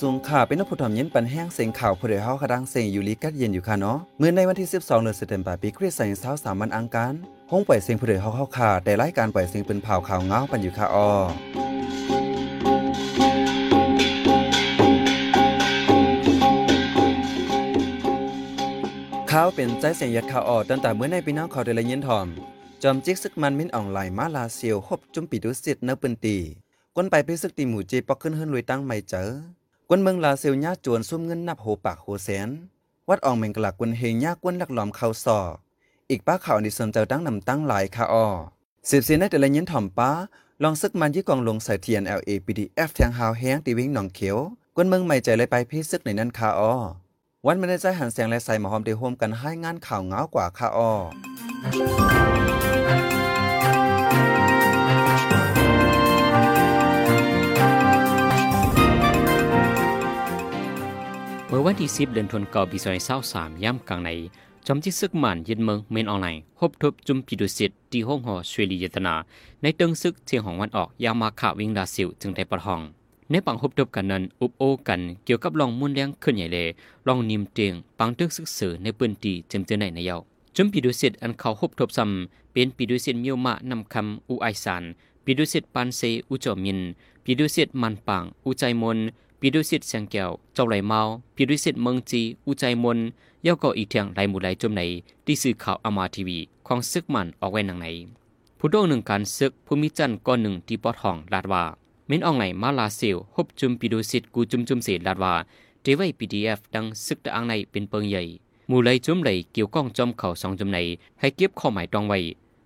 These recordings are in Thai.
สูงค่ะเป็นนผู้ทำเย็นปันแห้งเสียงข่าวผู้ใดเฮาคดังเสียงอยู่ลีกัดเย็นอยู่ค่ะเนาะเมื่อในวันที่ 12เดือนสิงหาคมปีคริสต์ศักราช23วันอังคารห้องปล่อยเสียงผู้ใดเฮาเข้าค่ะได้รายการปล่อยเสียงเป็นเผาข่าวเงาปันอยู่ค่ะอ้อข่าวเป็นใจเสียงยัดข่าวออตั้งแต่เมื่อในปีน้องเขาได้ละยินถ่อม จอมจิกซึกมันมินอ่อนไหลมาลาเซียวฮบจุ่มปีดุสิตเนปืนตีก้นไปพิซึกตีหมูจีปอกขึ้นเฮิรนลุยตั้งไม่เจอ ก้นเมืองลาเซียวญาจวนซุ่มเงินนับโหปากโหแสน วัดอองเมงกลักกวนเฮงญาก้นลักหลอมเข้าซออีกป้าข่าวในสนเจ้าตั้งนำตั้งหลายค่ะอ้อสืบสียในแต่ละยินถ่อมป้า ลองซึกมันยี่กองลงใส่เทียน LA PDF แทงหาวแห้งตีวิ่งหนองเขียวก้นเมืองไม่ใจเลยไปพิซึกในนั้นค่ะอ้อวันไม่ได้ใจหันแสงและใส่หมอหอมเดโฮมกันให้งานข่าวเงากว่าค่ะอ้อ เมื่อวันที่ 10 เดือนธันวาคมปี2023ย่ำกลางในจอมจิซึกมันยินเมืองเมนออนไลน์พบทบจุมพิดุสิตที่ห้องหอชวยลียตนา ในเติงซึกเทียงของวันออกยามาขาวิงดาซิวจึงได้ประทอง ในปังพบทบกันนั้น อุบโอกันเกี่ยวกับลองมุ่นแรงขึ้นใหญ่เลยลองนิมเตียงปังตึกซึกเสือในปืนตีเจมเจอในในเยาจุมพิดุสิตอันเขาพบทบซ้ำเป็นพิดุสิตมิวมะนำคำอุไอสานพิดุสิตปันเซอุจอมินพิดุสิตมันปังอุใจมน ปีดุสิตเสียงแก้วเจ้าไหลเมาปีดุสิตเมืองจีอุใจมนย่อก็อีเทียงไหลหมู่ไหลจมไหนที่สื่อข่าวอามาทีวีของซึกมันออกไว้หนังไหนผู้โดหนึ่งการซึกภูมิจันทร์ก้อนหนึ่งที่ปอทองลาดว่าเม้นอองไหนมาลาเซลฮบจุมปีดุสิตกูจุมจุมเสีลาดว่าเทไว้พีดีเอฟดังซึกตะอังในเป็นเปิงใหญ่หมู่ไหลจุมไหลเกี่ยวก้องจอมเข่าสองจุมไหนให้เก็บข้อหมายตองไว้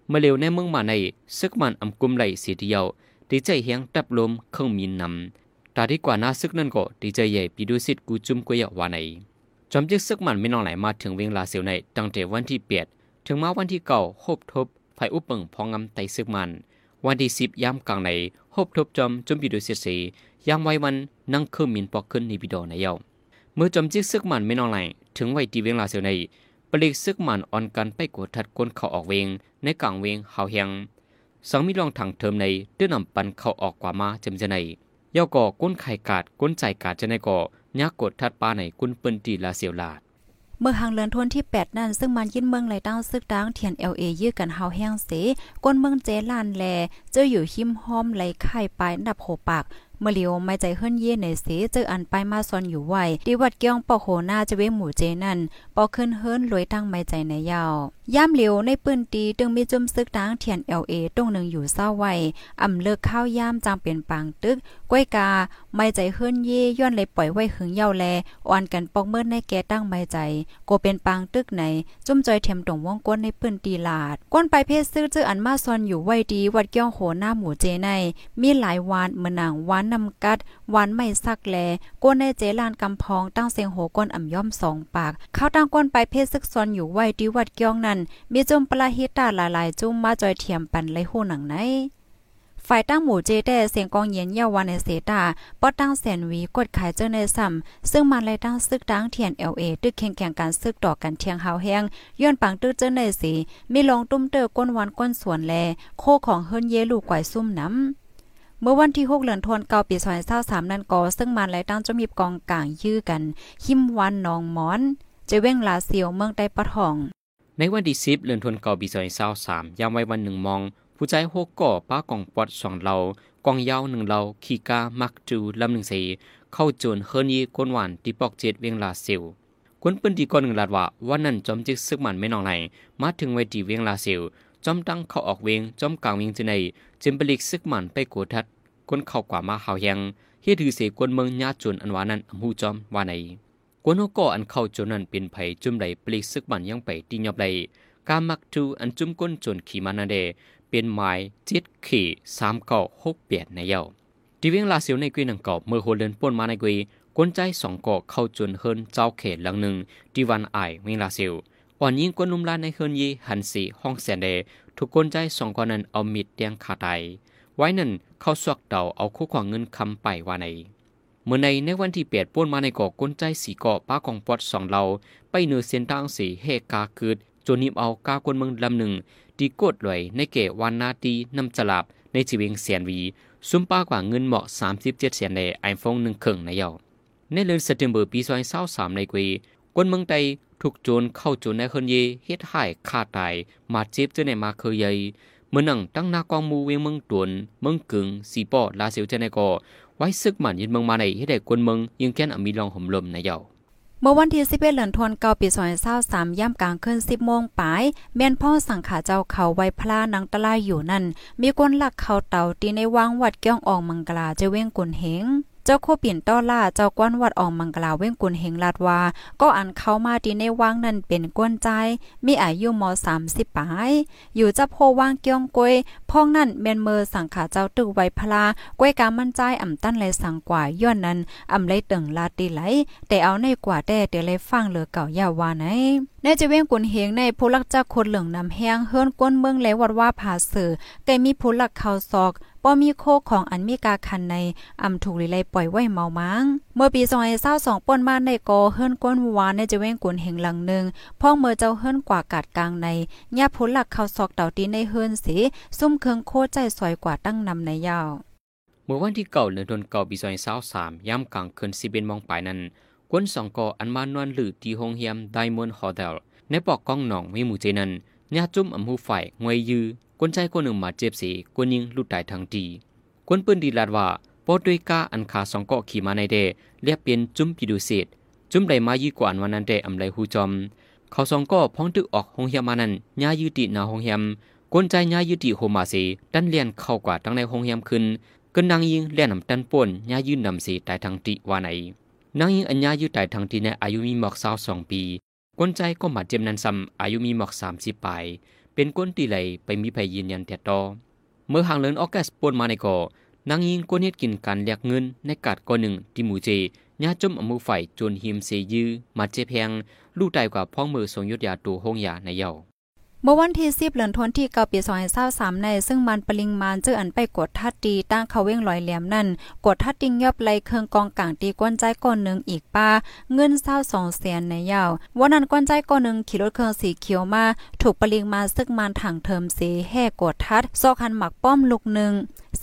เมื่อเร็วในเมืองมาในซึกมันอำกุมไหลเสียเดียวที่ใจเฮียงตับลมเครื่องมีนนำ ตาดีกว่าน่าซึกนั่นก็ดีใจใหญ่ปีดูสิทกูจุมกุยว่าไหนจอมจึกซึกมันไม่นองไหลมาถึงเวียงลาเสียวในตั้งแต่วันที่เปียดถึงมาวันที่เก่าโฮบทบไฟอุปเปิงพองงำไตซึกมัน วันที่สิบยามกลางในโฮบทบจอมจุมปีดูสิสียามไว้มันนั่งเครื่องมินปอกขึ้นในบิดอในเยาเมื่อจอมจึกซึกมันไม่นองไหลถึงไว้ที่เวียงลาเสียวในปลีกซึกมันอ่อนกันไปกดทัดก้นเขาออกเวงในกลางเวงเฮาเฮียงสังมีรองถังเทิมในเดือนนำปันเข้าออกกว่ามาจำจะใน ย่อก่อก้นไข่กาดก้นใจกาดจะในก่อยักกดทัดปลาในกุนเปิ้นตีลาเสียวลาด เมื่อหางเลือนทวนที่ 8 นั่น ซึ่งมันยินเมืองไหลตั้งซึกดังเทียนเอเลยื้อกันเฮาแห้งเสก้นเมืองเจลานแล เจออยู่หิมห้อมไหลไข่ปลายดับโหปาก เมื่อเลียวไม่ใจเฮิรนเย่ในเสเจออันไปมาซอนอยู่ไว้ที่วัดเกี้ยงปอกโหน้าจะเวหมู่เจนั่นปอกขึ้นเฮิรนรวยตั้งไม่ใจในยาวย่ามเหลียวในปืนตีตึงมีจุ่มซึกดังเทียน LA ตรงหนึ่งอยู่เศร้าไว้อำเลิกข้าวย่ามจังเป็นปางตึกก้อยกาไม่ใจเฮิรนเย่ย้อนเลยปล่อยไว้หึงเยาแลอ่อนกันปอกเมื่อในแกตั้งไม่ใจโกเป็นปางตึกไหนจุ่มจอยเทียมตรงวงก้นในปืนตีลาดก้นไปเพศซื้อเจออันมาซอนอยู่ไว้ดีวัดเกี้ยงโหน้าหมู่เจในมีหลายวานเมือนางวานนำกัดวานไม่ซักแลก้นในเจลานกำพองตั้งเสียงโหก้นอ่ำย่อมสองปากเข้าตั้งก้นไปเพศซึกซอนอยู่ไว้ดีวัดเกี้ยงนั้น มีจุ่มปลาฮิตาหลายๆ จุ่มมาจอยเทียมปันเลยหูหนังไหนฝ่ายตั้งหมู่เจแต่เสียงกองเย็นเยาวันในเสตาป้อตั้งแสนวีกดขายเจ้าในซ้ำซึ่งมันเลยตั้งซึกตั้งเทียน LA ตึกแข่งแข่งการซึกต่อกันเทียงหาแห้งย้อนปังตึกเจ้าในสีมีลงตุ้มเตอก้นวันก้นสวนแล โคของเฮิรนเยลูกไกวซุ่มน้ำ เมื่อวันที่6เดือนธันวาคมปี2023นั้นก็ซึ่งมันไหลตั้งจะมีกองกลางยื้อกันหิมวันนองหมอนเจเว้งลาเซียวเมืองใต้ปะทอง ในวันที่10เดือนธันวาคมปี2023ยามไว้วันหนึ่งมอง ผู้ใจโฮก่อป้ากองปอดสองเหล่ากองยาวหนึ่งเหลาขีกามักจูลำหนึ่งสีเข้าโจนเฮิรนยีก้นหวานที่ปอกเจ็ดเวียงลาเซียวกวนปืนที่ก้อนหนึ่งลาดว่าวันนั้นจอมจึกซึกมันไม่นองไหนมาถึงไว้ที่เวียงลาเซียวจอมตั้งเข้าออกเวียงจอมกลางเวียงจะใน จึงปลิกซึกมันไปโกทัดก้นเข้ากว่ามาเฮาแยงเฮ็ดถือเสกวนเมืองญาจนอันวานั้นอำหูจอมว่าในกวนโฮก่ออันเข้าจนนั้นเป็นไผจุ่มไหลปลิกซึกมันยังไปตียอบไหลกามักจูอันจุ่มก้นจนขี่มันนาเดเป็นหมายจิตขี่สามเก่าหกเปียดในเยาที่เวียงลาเซียวในกุยนังเก่าเมื่อโฮเดินป่นมาในกุยกวนใจสองเกาะเข้าจนเฮินเจ้าเขตหลังหนึ่งที่วันอายเวียงลาเซียวอ่อนยิงกวนนุ่มลานในเฮินยีหันสีห้องแสนเด ทุกคนใจสองคนนั้นเอามิดเตียงขาไตไว้นั่นเข้าสวกเดาเอาคู่ขวางเงินคำไปว่าในเมื่อในในวันที่เปียดป่นมาในเกาะกนใจสีเกาะป้ากองปอดสองเราไปเหนือเส้นทางสีเฮกาคืดจนนิบเอากากวนเมืองลำหนึ่งดีกดลอยในเกวันนาตีนำจลาบในจีเวงเสียนวี ซุ่มป้ากว่าเงินเหมาะ37เสียนในไอโฟนหนึ่งเครื่องในเยาในเดือนเซปเทมเบอร์ปี2023ในกวี กวนเมืองใดถูกโจรเข้าโจรในคนเยเฮ็ดให้ฆ่าตายมาเจ็บเจอในมาเคยใหญ่เมื่อนั่งตั้งนากองมูเวียงเมืองตวนเมืองกึงสีปอลาเสียวเจในก็ไว้ซึกหมันยินเมืองมาในให้ได้กวนเมืองยิงแค้นอมีลองห่มลมในเยาเมื่อวันที่11เดือนธันวาคมปี2023ย่ำกลางคืน10โมงปลาย แม่นพ่อสังขาเจ้าเขาไว้พลานังตะลายอยู่นั่น มีคนลักเขาเต่าตีในวังวัดเกี้ยงอองมังกลาจะเว้งกุนเหง เจ้าโคเปลี่ยนต้อล่าเจ้ากวนวัดอองมังกลาเว้งกุนเหงลาดว่า ก็อันเข้ามาตีในวังนั่นเป็นกวนใจ มีอายุม30ปาย อยู่จะโพว่างเกี้ยงกวยพ้องนั่นแม่นเมอสังขาเจ้าตึกไวพลากวยกามั่นใจอ่ำตั้นเลยสังกว่าย้อนนั้นอ่ำเลยตึงลาตีไหล แต่เอาในกว่าแต่เดี๋ยวเลยฟังเหลือเก่ายาวว่าไหนในจะเว้งกุนเฮงในผู้ลักจักคนเหลืองนำแห้งเฮิรนก้นเมืองและวัดว่าผาเสือไกมีผู้ลักเข้าซอก ป้อมีโคของอันมีกาคันในอำถูกลิไลปล่อยไว้เมามังเมื่อปี2022ป่นมาในกอเฮิรนก้นวานในจะเว้งกุนเฮงหลังหนึ่งพ่องเมื่อเจ้าเฮิรนกว่ากาดกลางในญาผู้ลักเข้าซอกเต่าตีในเฮิรนสิซุ่มเคืองโคใจสวยกว่าตั้งนำในยาวเมื่อวันที่เก่าเดือนธันวาคมปี2023ย่ำกลางคืนสิเบนมองไปนั้นกวนสองกออันมานวนหรือที่โรงเรียนไดมอนด์โฮเทลในปอกกองหนองมีหมู่เจนั้นญาจุ่มอำหูฝ่ายงวยยือ กวนใจคนหนึ่งมาเจ็บสีกวนยิงลุดตายทางดีกวนปืนดีลาดว่าปอด้วยกาอันคาสองเกอขี่มาในเดเรียบเป็นจุ่มปิดูเศษจุ่มใดมายีกว่าอันวันนั้นเดอำไรหูจอม เขาสองก็พ้องตึกออกหงเฮียมานั้นญายืตินาหงเฮียมกวนใจญายืติโฮมาสีดันเลียนเข้ากว่าตั้งในหงเฮียมขึ้นกึนนางยิงเลียนนำตันป่นญายืนนำสีตายทางติว่าไหนนางยิงอัญญายืตายทางทีในอายุมีหมอกสาวสองปีกวนใจก็มาเจ็บนันซ้ำอายุมีหมอกสามสิบปลาย เป็นก้นตีไหลไปมีภัยยืนยันแต่ต่อ เมื่อห่างเลินออกัสปนมาในก่อนางยิงก้นเฮ็ดกินการเรียกเงินในกาดก้อนหนึ่งที่หมู่เจญาจมอมือไฟจนหิมเสยือมาเจแพงลูกตายกว่าพ้องมือทรงยศยาตัวห้องยาในเย่า เมื่อวันที่10เดือนธันวาคมที่9ปี2023ใน ซึ่งมันปริงมานเจออันไปกดทัดตีตั้งเขาเว้งลอยเหลี่ยมนั่น กดทัดติงยอบไลเครื่องกองกลางตีก้นใจก้อนหนึ่งอีกป้า เงิน22แสนในยาว วันนั้นก้นใจก้อนหนึ่งขี่รถเครื่องสีเขียวมา ถูกปริงมาซึ่งมันถังเทิมเสแห่กดทัดซอกหันหมักป้อมลูกหนึ่ง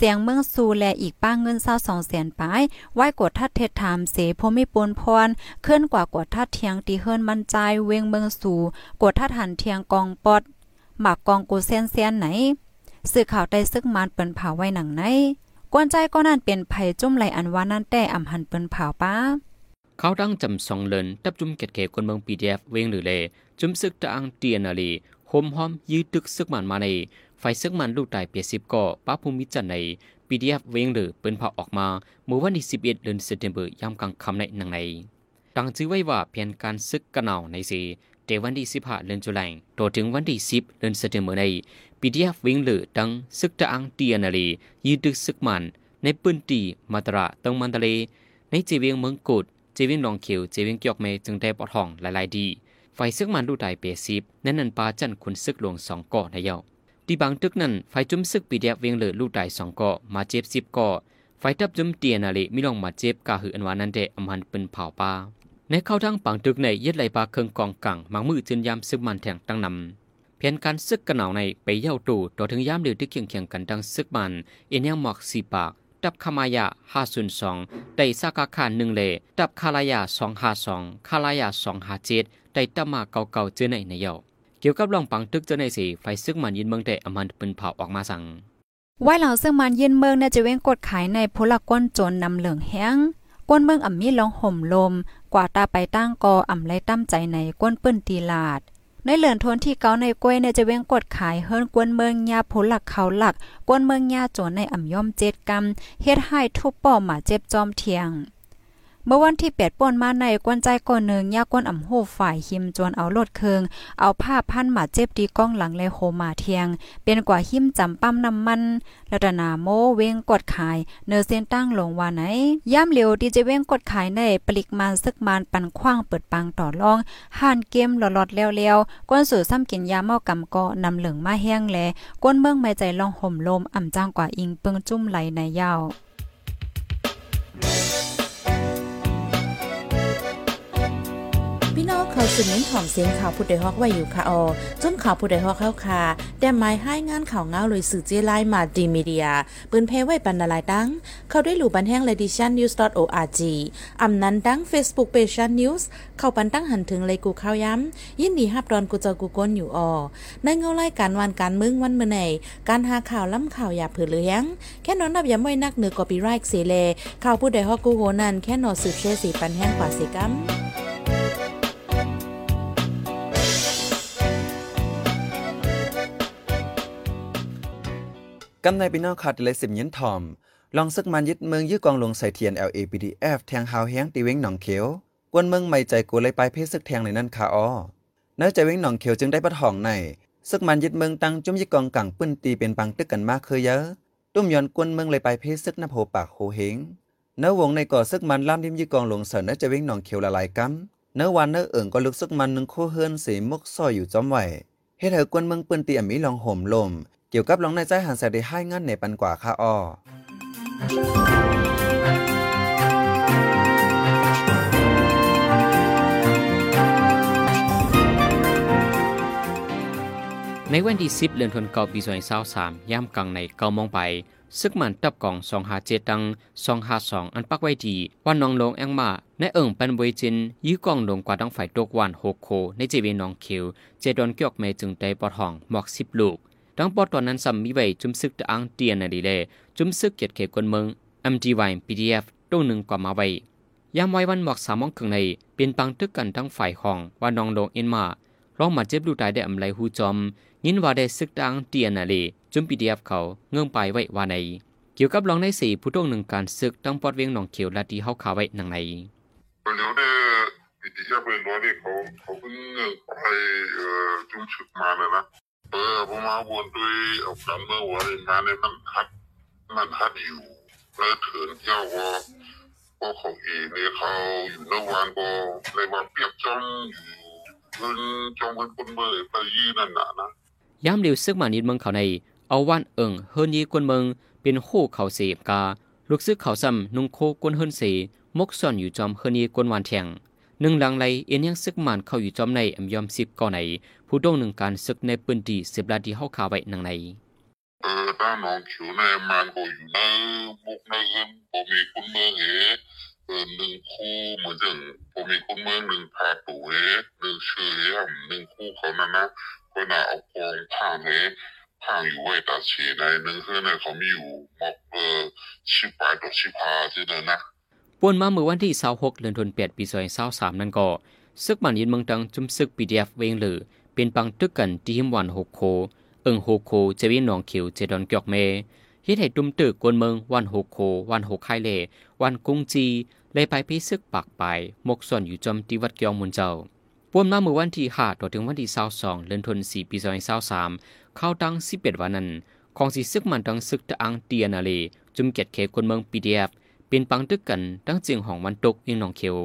เสียงเมืองซูแลอีกป้าเงิน22แสนปลายไหว้กดทัดเทศถามเสพมิปนพรเคลื่อนกว่ากดทัดเทียงตีเฮิรนมันใจเวงเมืองสูกดทัดหันเทียงกองปอดหมากกองกูเซียนเซียนไหน สื่อข่าวได้ซึกมานเปิ้นเผาไว้หนังไหนกวนใจก็นั่นเป็นภัยจุ่มไหลอันว่านั่นแต่อำหันเปิ้นเผาป้าเขาตั้งจำสองเลนตับจุ่มเกตเกคนเมืองปีดีเอฟเวงหรือเลจุ่มซึกตะอังเตียนาลีโฮมหอมยืดตึกซึกมันมาใน ไฟซึกมันลูกตายเปียสิบก่อป้าภูมิจันในปีดีเอฟเวงหรือเปิ้นเผาออกมาเมื่อวันที่สิบเอ็ดเดือนเซปเทมยามกลางค่ำในหนังในตั้งชื่อไว้ว่าเพียนการซึกกระหน่าในสีเดวันที่สิบห้าเดือนจุลายต่อถึงวันที่สิบเดือนเซปเทมในปีดีเอฟเวงหรือตั้งซึกตะอังเตียนาลียืดตึกซึกมันในปืนตีมาตระตังมันทะเล ในเจเวียงเมืองกุดเจวิงลองเขียวเจวิงเกียกเมจึงได้ปอดทองหลายๆดี ไฟซึกมันดูตายเปซีบนั่นนันปาจันคุณซึกหลวงสองก่อในเยา ที่บางตึกนั้นไฟจุ่มซึกปีเดียเวียงเหลือลูกตายสองก่อมาเจ็บสิบก่อไฟทับจุ่มเตียนาเลมิลองมาเจ็บกาหืออันวานันเดอำหันเป็นเผาปาในเข้าทั้งปังตึกในยึดไหลปลาเครื่องกองกังมังมือจืนยามซึกมันแทงตั้งนำเพียนการซึกกระหน่าในไปเย้าตู่ต่อถึงยามเดือดที่เคียงเคียงกันดังซึกมันเอ็นยังหมอกสีปากดับขมายาห้าศูนย์สองได้สากาคาหนึ่งเลดับคาลายาสองห้าสองคาลายาสองห้าเจ็ดได้ตมาเก่าๆเจอในในเยา เกี่ยวกับลองปังตึกเจอในสีไฟซึกมันยินเมืองแต่อมันป็นเผาออกมาสั่งไว้เหล่าซึ่งมันเย็นเมืองเน่าจะเว้งกดขายในพลก้นจรนำเหลืองแห้งก้นเมืองอ่ำมีลองห่มลม กว่าตาไปตั้งกออ่ำไรตั้มใจในก้นปิ้นตีลาด ในเหลือนทนที่เกาในกล้วยเนี่ยจะเว้งกดขายเฮิรนกวนเมืองยาผลหลักเขาหลัก กวนเมืองยาโจรในอ่ำย่อมเจ็ดกำเฮ็ดให้ทุบป้อมหมาเจ็บจอมเทียง เมื่อวันที่8ป่นมาในกวนใจก่อนหนึ่งยากวนอ่ำโหฝ่ายหิมจวนเอารถเคือง เอาผ้าพันหมาเจ็บดีก้องหลังเลยโคมาเทียง เป็นกว่าหิมจำปั้มน้ำมันรัตนาโมเวงกดขาย เนอเส้นตั้งลงว่าไหนย่ำเหลียวดีเจเวงกดขายในปลิกมานซึกมานปันคว้างเปิดปังต่อรองห่านเกมหลอดๆแล้วๆก้นสู่ซ้ำกินยาเมากำก็นำเหลืองมาแห้งแลก้นเมืองไม่ใจลองห่มลมอ่ำจ้างกว่าอิงเปิงจุ่มไหลในยาว เขาสืบเน้นหอมเสียงข่าวผู้ใดฮอกไว้อยู่ค่ะออจนข่าวผู้ใดฮอกเข้าค่ะแต่หมายให้งานข่าวเงาเลยสื่อเจไลน์มาดีมีเดีย ปืนเพไว้ปันนาลายดังเข้าด้วยหลู่บันแห้ง ledition news org อำนั้นดัง Facebook page news เข้าปันตั้งหันถึงเลยกูข้าวย้ำยินดีฮับดอนกูเจอกูก้นอยู่ออในเงาไล่การวันการมึงวันเมื่อไหนการหาข่าวล้ำข่าวอย่าเผือเลี้ยงแค่นอนนับย้ำไว้นักเหนือกอปีไรค์เสเลข่าวผู้ใดฮอกกูโหนั่นแค่นอสืบเชสีปันแห้งกว่าสีกัม กำในพี่น้องขาดเลยสิบย็นทอม ลองซึกมันยึดเมืองยื้อกองลงใส่เทียน LAPDF แทงหาวแห้งตีเว้งหนองเขียว กวนเมืองไม่ใจกูเลยไปเพศซึกแทงในนั้นคาอ้อเนื้อใจเว้งหนองเขียวจึงได้ปัดห้องในซึกมันยึดเมืองตั้งจุ่มยึดกองกังปื้นตีเป็นปังตึกกันมากเคยเยอะตุ้มย้อนกวนเมืองเลยไปเพศซึกน้ำโหปากโหเฮงเนื้อวงในก่อซึกมันล่ามดิมยึดกองลงเสนเนื้อใจเว้งหนองเขียวละลายกำเนื้อวันเนื้อเอิ่งก็ลึกซึกมันหนึ่งโคเฮือนสีมุกซอยอยู่จอมไหวเฮ็ดให้กวนเมืองปื้นตีอมีลองห่มลม เกี่ยวกับลองในใจหันแสได้ให้งานในปันกว่าค่าอ้อในวันที่ 10เดือนธันวาคมปี2023ย่ำกลางในเก้าโมงไปซึกมันตับกล่อง257ดัง252 อันปักไว้ที่วันนองลงแองมาในเอิงปันบวยจิน ยื้อกล่องลงกว่าดังฝ่ายตกวัน6โค ในเจเวนองคิว เจดอนเกียกเมจึงได้ปอดห้องหมอก 10 ลูก ดังปอดตอนนั้นซ้ำมีไว้จุมซึกตะอังเตียนนดีเลจุมซึกเกียดเขกวนเมือง MGY PDF ตู้หนึ่งกว่ามาไว้ยามไว้วันหมอกสามมองครึ่งในเป็นปังตึกกันทั้งฝ่ายห้องว่านองลงเอ็นมาร้องมาเจ็บลูกตายได้อำไลหูจอม ยินว่าได้ซึกดังเตียนนจุม PDF เขาเงื่องไปไว้ว่าในเกี่ยวกับรองในสี่ผู้ต้องหนึ่งการซึกตั้งปอดเวียงหนองเขียวและที่เฮาขาไว้หนังในปีที่แล้วเป็นร้อยเนี่ยเขาเขาเพิ่งไปจุ่มชุดมาเลยนะ เออพอมาวนด้วยเอาการเมื่อวันมาเนี่ยมันฮัดมันฮัดอยู่แล้วเถินเจ้าก็ก็เขาเองเนี่ยเขาอยู่ในวันก็เลยมาเปรียบจ้องอยู่เงินจ้องเป็นคนเมื่อไปยี่นั่นน่ะนะยามเร็วซึกมานิดเมืองเขาในเอาว่านเอิงเฮินยีกวนเมืองเป็นโคเขาเสพกาลูกซึกเขาซ้ำนุ่งโคกวนเฮินเสมกซ่อนอยู่จอมเฮินยีกวนวานแทง หนึ่งหลังไหลเอ็นยังซึกมันเข้าอยู่จอมในอำยอมสิบก่อในผู้ต้งหนึ่งการซึกในปืนดีสิบลาดีเฮาขาไว้นังในเออถ้าน้องขิวในมันก็อยู่ในมุกในเงินผมมีคนเมืองเหเออหนึ่งคู่เหมือนอย่างผมมีคนเมืองหนึ่งพาตัวเหหนึ่งชื่อเหหนึ่งคู่เขานั่นนะก็น่าเอากองผ่างเหผ่างอยู่ไว้ตาเชีในหนึ่งคือในเขามีอยู่มอกเออชิปายดอกชิบพาที่นั่นนะ ป่วนมาเมื่อวันที่26เดือนธันวาคมปี2023นั่นก็ซึกมันยินเมืองตังจุมซึก PDF เวงหรือเป็นปังตึกกันที่หิมวันหกโค เอิงโฮโคเจวินหนองเขียวเจดอนเกียกเมเฮ็ดให้ตุมตึกกวนเมืองวันหกโค วันหกไข่เลวันกุงจีเลยไปพิซึกปากไปมกส่วนอยู่จอมที่วัดเกียงมุนเจ้าป่วนมาเมื่อวันที่5ต่อถึงวันที่22เดือนธันวาคมปี2023เข้าตั้ง11วันนั้นของสิซึกมันตังซึกตะอังเตียนาเลจุมเกียดเขกวนเมือง PDF ป็นปังตึกกันตั้งจียงของวันตกเวียงหนองเขียว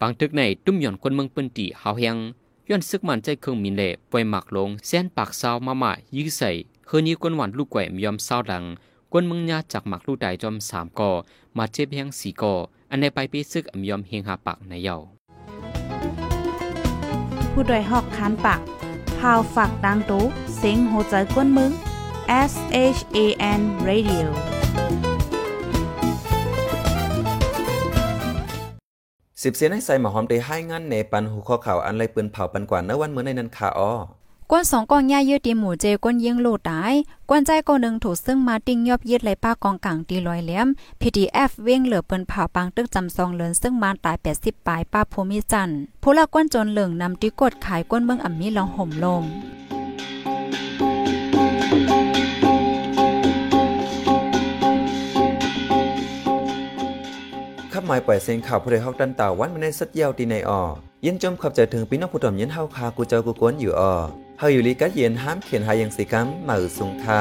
ปังตึกในตุ้มหย่อนคนเมืองปืนตีหาวแหงย้อนซึกมันใจเครื่องมินเล่ปล่อยหมักลงแสนปากซาวมาม่ายื้อใส่เฮือนี้กวนหวานลูกแกวมยอมเศร้าดังกวนเมืองยาจากหมักลูกใดจอมสามก่อมาเจ็บแหงสี่ก่ออันในไปปีซึกอำยอมเฮงหาปากในเยาผู้ดยหอกคานปากพาวฝากดังตู้เซ็งโหใจกวนมึง S H A N Radio สิบเสียนให้ใส่หมอหอมได้ให้งานในปันหูข้อข่าวอันไรปืนเผาปันกว่าเนวันเมื่อในนั้นคาอ้อกวนสองกองย่ายืดตีหมูเจกวนยิงโลดตายกวนใจกองหนึ่งถูกซึ่งมาติ้งยอบยืดไหลป้ากองกลางตีลอยแหลม PDF เว้งเหลือเปิ้นเผาปังตึกจำซองเลินซึ่งมาตาย80ปลายป้าภูมิจันทร์ผู้ละกวนจนเหลืองนำติกดขายกวนเมืองอ่ำมีลองห่มลมายปล่อยเสียงข่าวผู้ใดฮอกดันตาวันมาในสัดเยาวตีในออยินจมขับใจถึงพี่น้องผู้ถ่อมยินเฮาคากูเจ้ากูกวนอยู่ออเฮาอยู่ลีกัดเย็นห้ามเขียนหายังสีกัมมาอือสุงท่า